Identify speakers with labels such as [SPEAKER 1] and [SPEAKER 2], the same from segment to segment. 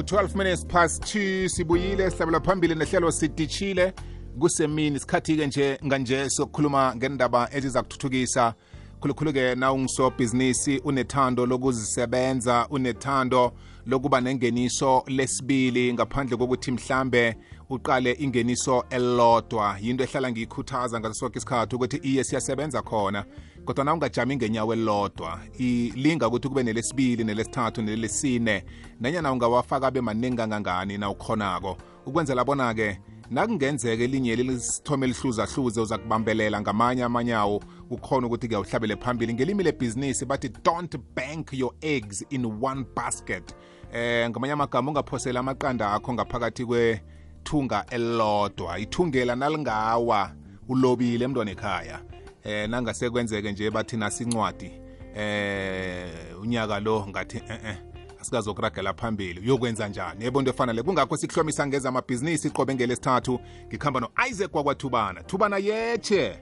[SPEAKER 1] ku-12 minutes past 2 sibuyile sihlabela phambili nehlelo sidishile kusemini isikhathi-ke nje nganje sokukhuluma ngendaba eziza kuthuthukisa. Khulukhulu-ke na ungisobhizinisi unethando lokuzisebenza unethando lokuba nengeniso lesibili ngaphandle kokuthi mhlambe uqale ingeniso elilodwa. Yinto ehlala ngiyikhuthaza ngaso sonke isikhathi ukuthi iye siyasebenza khona. Kodwa na ungajami ngenyawo elilodwa ilinga ukuthi kube nelesibili nelesithathu nelesine nanyana ungawafaka abe maningi kangangani na ukhonako. Ukwenzela bona-ke nakungenzeka elinye lisithome lihluzahluze uza kubambelela ngamanye amanyawo ukhona ukuthi-ke uhlabele phambili. Ngelimi lebhizinisi bathi don't bank your eggs in one basket. Eh ngamanye amagama ungaphosela amaqanda akho ngaphakathi kwethunga elilodwa. Ithungela nalingawa ulobile emntwana ekhaya. Eh nangase kwenzeke nje bathi nasincwadi. Eh unyaka lo ngathi eh eh asikazokuragela phambili. Uyokwenza njani? Yebo into efanele. Kungakho sikuhlomisa ngeza amabhizinisi qobe ngelesithathu ngikuhamba no-isaac wakwathubana. Thubana yeche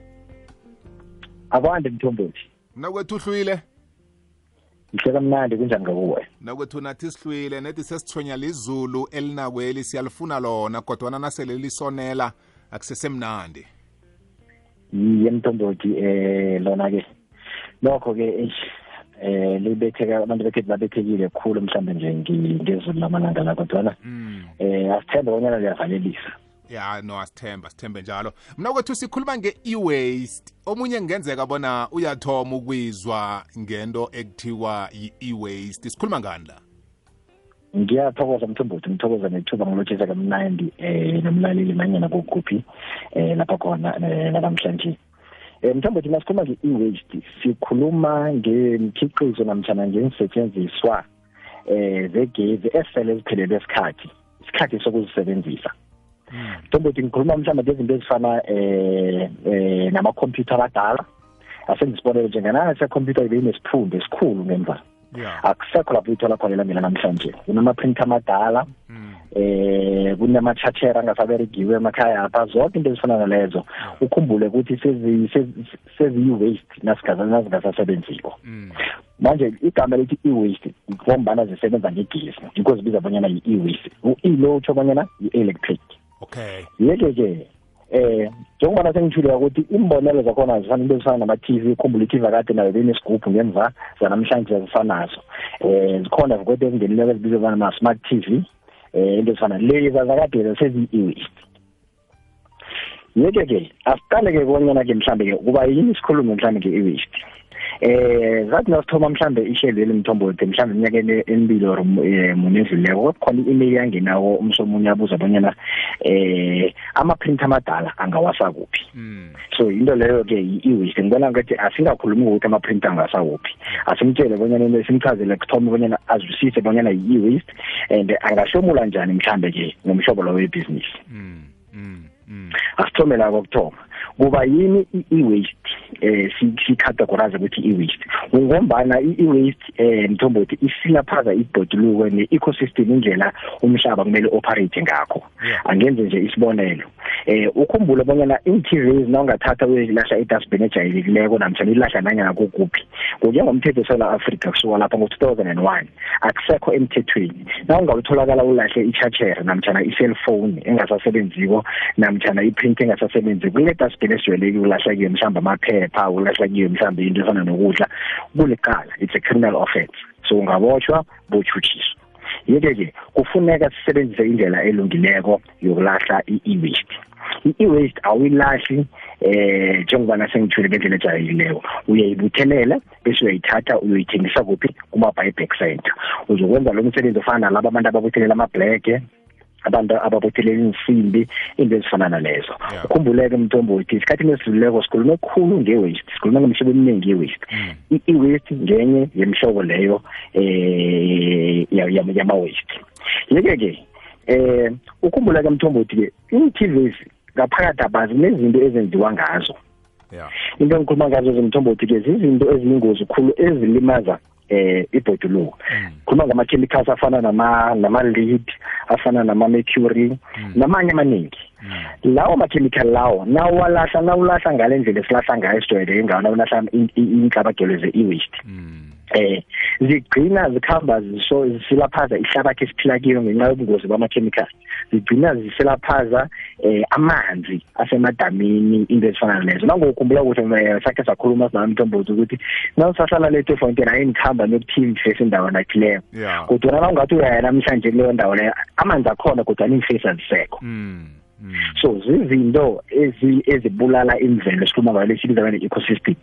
[SPEAKER 2] akwande mthombothi.
[SPEAKER 1] Mna kwethu uhlwile?
[SPEAKER 2] Ngihleka mnandi kunjani ngakuwe?
[SPEAKER 1] Nakwethu nathi sihlwile nethi sesithonya lizulu elinakweli siyalifuna lona kodwana nasele lisonela akusesemnandi
[SPEAKER 2] yiye mthombothi eh lona ke lokho ke eh libetheka abantu bekhethu babethekile khulu mhlambe nje ngezulu lamalanga la kodwana eh asithembe bonyana liyavalelisa
[SPEAKER 1] ya no asithemba sithembe njalo. Mna kwethu sikhuluma nge-e-waste. Omunye kungenzeka bona uyathoma ukwizwa ngento ekuthiwa yi-e-waste. Sikhuluma ngani la?
[SPEAKER 2] Ngiyathokoza mthombothi ngithokoza nethuba ngilotshisa kamnandi eh nomlaleli nanyana kokuphi eh lapha khona namhlanje. Eh mthombothi masikhuluma nge-e-waste sikhuluma ngemikhiqizo namtshana ngensetshenziswa eh zegezi esele ziphelelwe isikhathi isikhathi sokuzisebenzisa. Mthombothi ngikhuluma mhlawumbe ngezinto ezifana eh eh namakhompyutha amadala asengizibonele njenganasi sekhompyutha ibe inesiphundo esikhulu ngemva. Akusekho lapho uyithola khona elamina namhlanje. Kunama-printer amadala eh kunama-charter angasaberegiwe emakhaya apha. Zonke into ezifana nalezo ukhumbule ukuthi seziyi-waste nazingasasebenziko manje igama lithi e-waste ngombana zisebenza ngegesi yikho zibiza bonyana yi-e-waste. U-e lo utsho bonyana yi-electric.
[SPEAKER 1] Okay.
[SPEAKER 2] Yeke-ke eh njengobana sengithule ukuthi imbonelo zakhona zifana into ezifana nama-tv khumbula i-tv akade nayo benesigubhu ngemva zanamhlanje zifanazo eh zikhona zikwete ezingenileko ezibizwa bana ma-smart tv eh into ezifana lezi zakade seziyi-e-waste. Yeke-ke asiqale-ke bonyana-ke mhlambe-ke kuba yini isikhulumo mhlambe nge-e-waste? Eh zathi nasithoma mhlambe ihlelo elimthombothi mhlambe eminyakeni emibili or munye edluleko khona i-email yangenawo umsomunye abuza bonyana eh ama-print amadala angawasa kuphi so into leyo ke i-waste ngibona ngathi asingakhulumi ukuthi ama-print angasa kuphi asimtshele bonyana simchazele kuthoma bonyana azwisise bonyana yi-waste and angahlomula njani mhlambe ke ngomhlobo lo webhizinisi. Asithome la kokuthoma kuba yini i-waste eh sicategorize ukuthi i-waste. Ngombana i-waste eh mthombothi isilaphaza ibhoduluko ne-ecosystem indlela umhlaba kumele operate ngakho. Angenze nje isibonelo. Eh ukhumbule bonyana in-TVs nawungathatha uyilahla edustbin ejayelekileko namtshana ilahla nanyana kukuphi ngokuya ngomthetho eSouth Africa kusuka lapha ngo-2001 akusekho emthethweni. Nawungawutholakala ulahle i-charger namtshana i-cellphone engasasebenziko namtshana i-print engasasebenziko kule dustbin esijwayelekile ulahla kiyo mhlawumbe amaphepha ulahla kiyo mhlawumbe into efana nokudla kuliqala. It's a criminal offense. So ungabotshwa botshutshiswa yeke-ke kufuneka sisebenzise indlela elungileko yokulahla i-e-waste. I-e-waste awuyilahli eh njengoba sengithule ngendlela ejayelekileko. Uyayibuthelela bese uyayithatha uyoyithengisa kuphi? Kuma-buyback center. Uzokwenza lo msebenzi ofana nalabo abantu ababuthelela amabhlege abantu ababuthelela insimbi into ezifana nalezo ukhumbuleke mntombothi isikhathi esidluleko sikhulume khulu nge-waste sikhulume ngemihlobo eminingi ye-waste i-waste ngenye yemihlobo leyo eh yama-waste yeke-ke eh ukhumbuleke mthombothi-ke ii-tvs ngaphakathi abazi nezinto ezenziwa ngazo.
[SPEAKER 1] Yeah.
[SPEAKER 2] Into engikhuluma ngazo zomthombothi-ke zizinto eziyingozi khulu ezilimaza eh ibhoduluko. Khuluma ngama-chemicals afana nama nama-lead afana nama-mercury namanye amaningi. Lawo ma-chemical lawo nawalahla nawulahla ngale ndlela esilahla ngayo esijwayeleke ngayo nawulahla inhlabagelo ze-e-waste eh zigcina zikhamba zisho zisilaphaza ihlabathi esiphila kiyo ngenxa yobungozi bama-chemicals. Zigcina zisilaphaza eh amanzi asemadamini into ezifana lezo nangokukhumbula ukuthi sakhe sakhuluma sinami mntombozi ukuthi nawusahlala letho fontaine ayinikhamba nokuthini face indawo nakhileyo
[SPEAKER 1] yeah.
[SPEAKER 2] Kodwa nawungathi uyaya namhlanje kuleyo ndawo leyo amanzi akhona kodwa ningifesi azisekho.
[SPEAKER 1] Mm. mm.
[SPEAKER 2] so zizinto ezi ezibulala imvelo esikhuluma ngayo lesibiza ngane ecosystem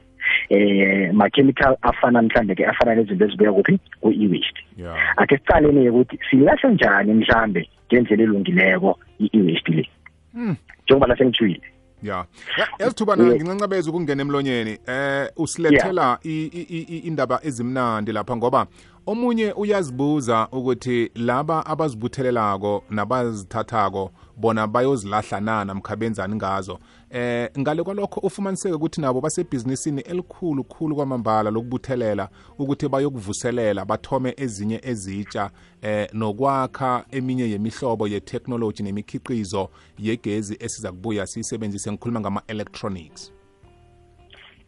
[SPEAKER 2] eh ma chemical afana mhlambe ke afana nezinto ezibuya kuphi? Ku e-waste
[SPEAKER 1] yeah.
[SPEAKER 2] Ake sicaleni ukuthi silahle njani mhlambe ngendlela elungileko i-e-waste le?
[SPEAKER 1] Mm.
[SPEAKER 2] njengoba la sengithwile
[SPEAKER 1] ya Ya- yasithubana
[SPEAKER 2] Yeah.
[SPEAKER 1] ngincancabeza ukungena emlonyeni. Eh usilethela i- i- i- i- indaba ezimnandi lapha ngoba omunye uyazibuza ukuthi laba abazibuthelelako nabazithathako bona bayozilahla na namkha benzani ngazo? Eh ngale kwalokho ufumaniseke ukuthi nabo basebhizinisini elikhulu khulu kwamambala lokubuthelela ukuthi bayokuvuselela bathome ezinye ezitsha eh nokwakha eminye yemihlobo ye-technology nemikhiqizo yegezi esiza kubuya siyisebenzise ngikhuluma ngama-electronics.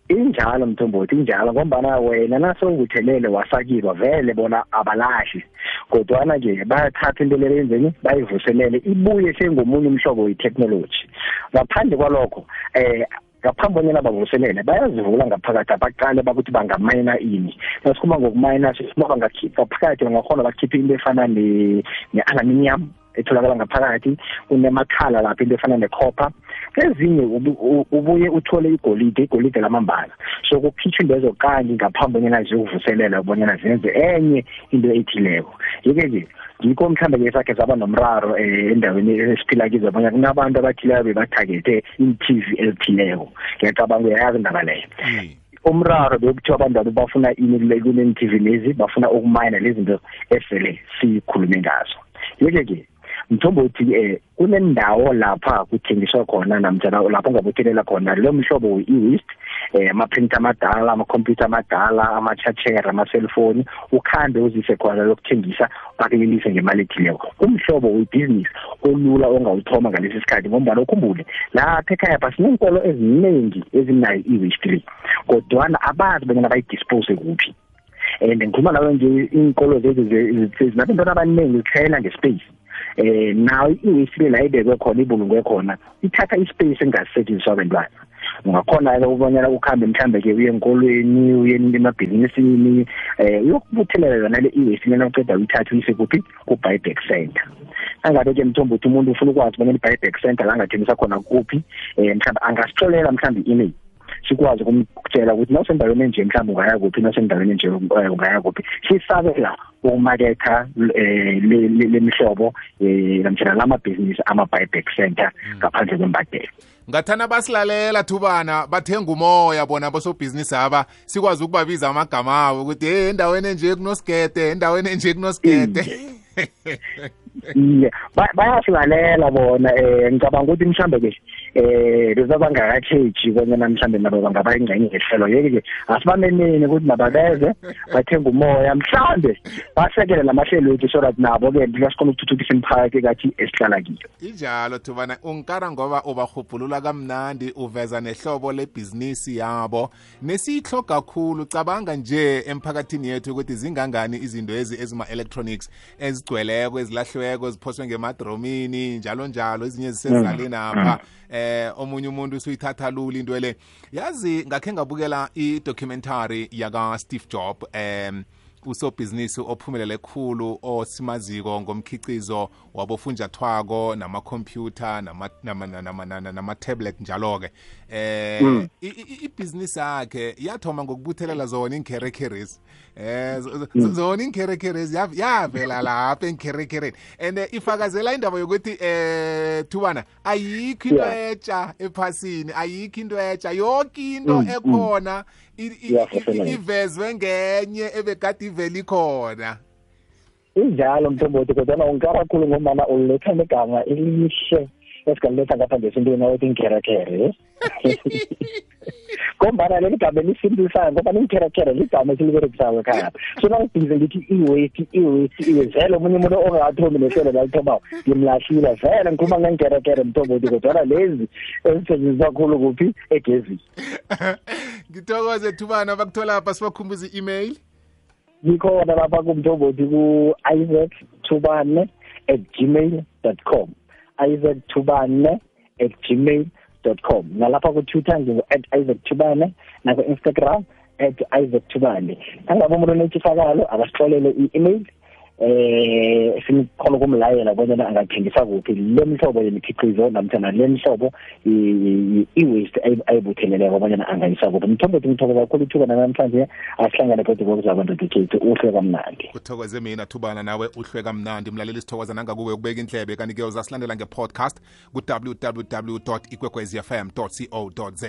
[SPEAKER 2] Injalo mthombothi injalo ngombana wena nasowubuthelele wasakilwa vele bona abalahli kodwana ke bayathatha into le yenzeni bayivuselele ibuye sengomunye umhlobo we-technology. Ngaphandle kwalokho eh ngaphambi bonyana bavuselele bayazivula ngaphakathi abaqale bakuthi bangamayina ini. Nasikhuluma ngokumayina sisima bangakhipha phakathi bangakhona bakhiphe into efana ne- ne-aluminium. Etholakala ngaphakathi unemakhala lapho into efana ne-copper ezinye ubu- u- ubuye uthole igolide igolide lamambala. So kukhitshwa lezo kanti ngaphambi bonyana ziyokuvuselela bonyana zenze enye into ethileko. Yeke-ke ngikho mhlambe ke sakhe saba nomraro um endaweni esiphila kizo abanye kunabantu abathileko bebathagete i-tv elithileko. Ngiyacabanga uyayazi indaba leyo.
[SPEAKER 1] Mm.
[SPEAKER 2] umraro bekuthiwa abantu abo bafuna ini kule kune-tv lezi bafuna ukumayina lezi zinto esele sikhulume ngazo. Yeke-ke mthombothi um kunendawo lapha kuthengiswa khona namtjana lapho ungabuthelela khona lo mhlobo we-e-waste um ama-print amadala amakhompyutha amadala ama-charger ama-cellphone ukhambe uzise khona lokuthengisa bakulelise ngemali ethileko. Umhlobo webhizinisi olula ongawuthoma ngalesi sikhathi ngombana ukhumbule lapha ekhaya pha sineenkolo eziningi ezinayo i-waste le kodwana abazi bonyana bayidispose kuphi. And ngikhuluma nawe nje iinkolo lezi zinabantwana abaningi zitlhayela ngespace. Eh nawo i-waste le la ibekwe khona ibulungwe khona ithatha ispace engasetshenziswa abantwana. Ungakhona-ke ubonyana ukhambe mhlambe-ke uye enkolweni uye emabhizinisini eh uyokubuthelela yona le i-waste lena uceda uyithatha uyise kuphi? Ku-buyback center. Angabe-ke mthombo ukuthi umuntu ufuna ukwazi bonyana i-buyback center la angathengisa khona kuphi? Um mhlawumbe angasitlolela mhlawumbe i-email sikwazi ukumtshela ukuthi nawusendaweni enje mhlawumbe ungaya kuphi nawusendaweni enje eh, ungaya kuphi. Sisabela ukumaketha eh, le- le- lemihlobo eh namtjana lamabhizinisi ama-buyback center ngaphandle kwembadelo.
[SPEAKER 1] Ngathana basilalela thubana bathenga umoya bona bosobhizinisi aba sikwazi ukubabiza amagama abo ukuthi hey endaweni enje kunosigede endaweni enje kunosigede
[SPEAKER 2] iye ba- bayasilalela bona eh ngicabanga ukuthi mhlambe ke eh leza bangakatheji bonyana mhlambe nabo bangaba ingxenye ngehlelo yeke-ke asibamenini ukuthi nababeze bathenga umoya. Mhlambe basekele lamahlelo ethu so that nabo-ke lasikhona ukuthuthukisa imiphakathi kathi esihlala kiyo.
[SPEAKER 1] Injalo thubana ungikara ngoba ubahubhulula kamnandi uveza nehlobo lebhizinisi yabo. Nesiyihlo kakhulu cabanga nje emphakathini yethu ukuthi zingangani izinto ezi ezima-electronics ezigcweleko ezilahliweko ziphoswe ngemadromini njalo njalo ezinye zisezaleni apha eh omunye umuntu usuyithatha lula into le. Yazi ngakhe ngabukela i-documentary yaka-steve job um usobhizinisi ophumelele khulu osimaziko ngomkhicizo wabofunjathwako namakhompyutha nama-tablet nama, nama, nama, nama tablet njalo-ke. Um ibhizinisi yakhe yathoma ngokubuthelela zona iinkherekherezi um zo- zo- zona iinkherekherezi yav- yavela lapha enkherekhereni and eh, ifakazela indaba yokuthi um thubana ayikho into etsha ephasini ayikho into etsha yonke into ekhona
[SPEAKER 2] mm.
[SPEAKER 1] Ivezwe ngenye ebekade ivele ikhona.
[SPEAKER 2] Injalo mthombothi kodwana ungikara khulu ngombana uletha negama elihle esingaliletha ngapha ngesintwini awuthi inkherekhere ngombana leli gama elisimplisayo ngoba inkherekhere ligama esiliberekisayo ekhaya. So nangibhize ngithi i-waste i-waste i-waste vele omunye umuntu ongathomi nehlelo lalithomayo ngimlahlile vele ngikhuluma ngenkerekere mthombothi kodwana lezi ezisetshenziswa khulu kuphi? Egezini.
[SPEAKER 1] ngithokoze thubana bakuthola pha sibakhumbuza i-email.
[SPEAKER 2] Ngikhona lapha kumthombothi ku-isaac thubane at gmail dot com. Isaac thubane at gmail dot com. Nalapha ku-twitter ngingu-at isaac thubane naku-instagram at isaac thubane. Nangabe umuntu onetshisakalo akasihlolele i-email. Eh simkhona ukumlayela bonyana angathengisa kuphi le mhlobo yemikhiqizo namtshana le mhlobo i-waste ayibutheleleko bonyana angayisa kuphi. Mthombothi ngithokoza kakhulu ithuba namhlanje asihlangane kodwa kokuzabantu dikhethi uhle kamnandi
[SPEAKER 1] kuthokoze mina thubana nawe uhlwe kamnandi mlaleli sithokoza nangakuwe ukubeka indlebe kanti-ke uzasilandela nge-podcast ku-www ikwekwezfm co za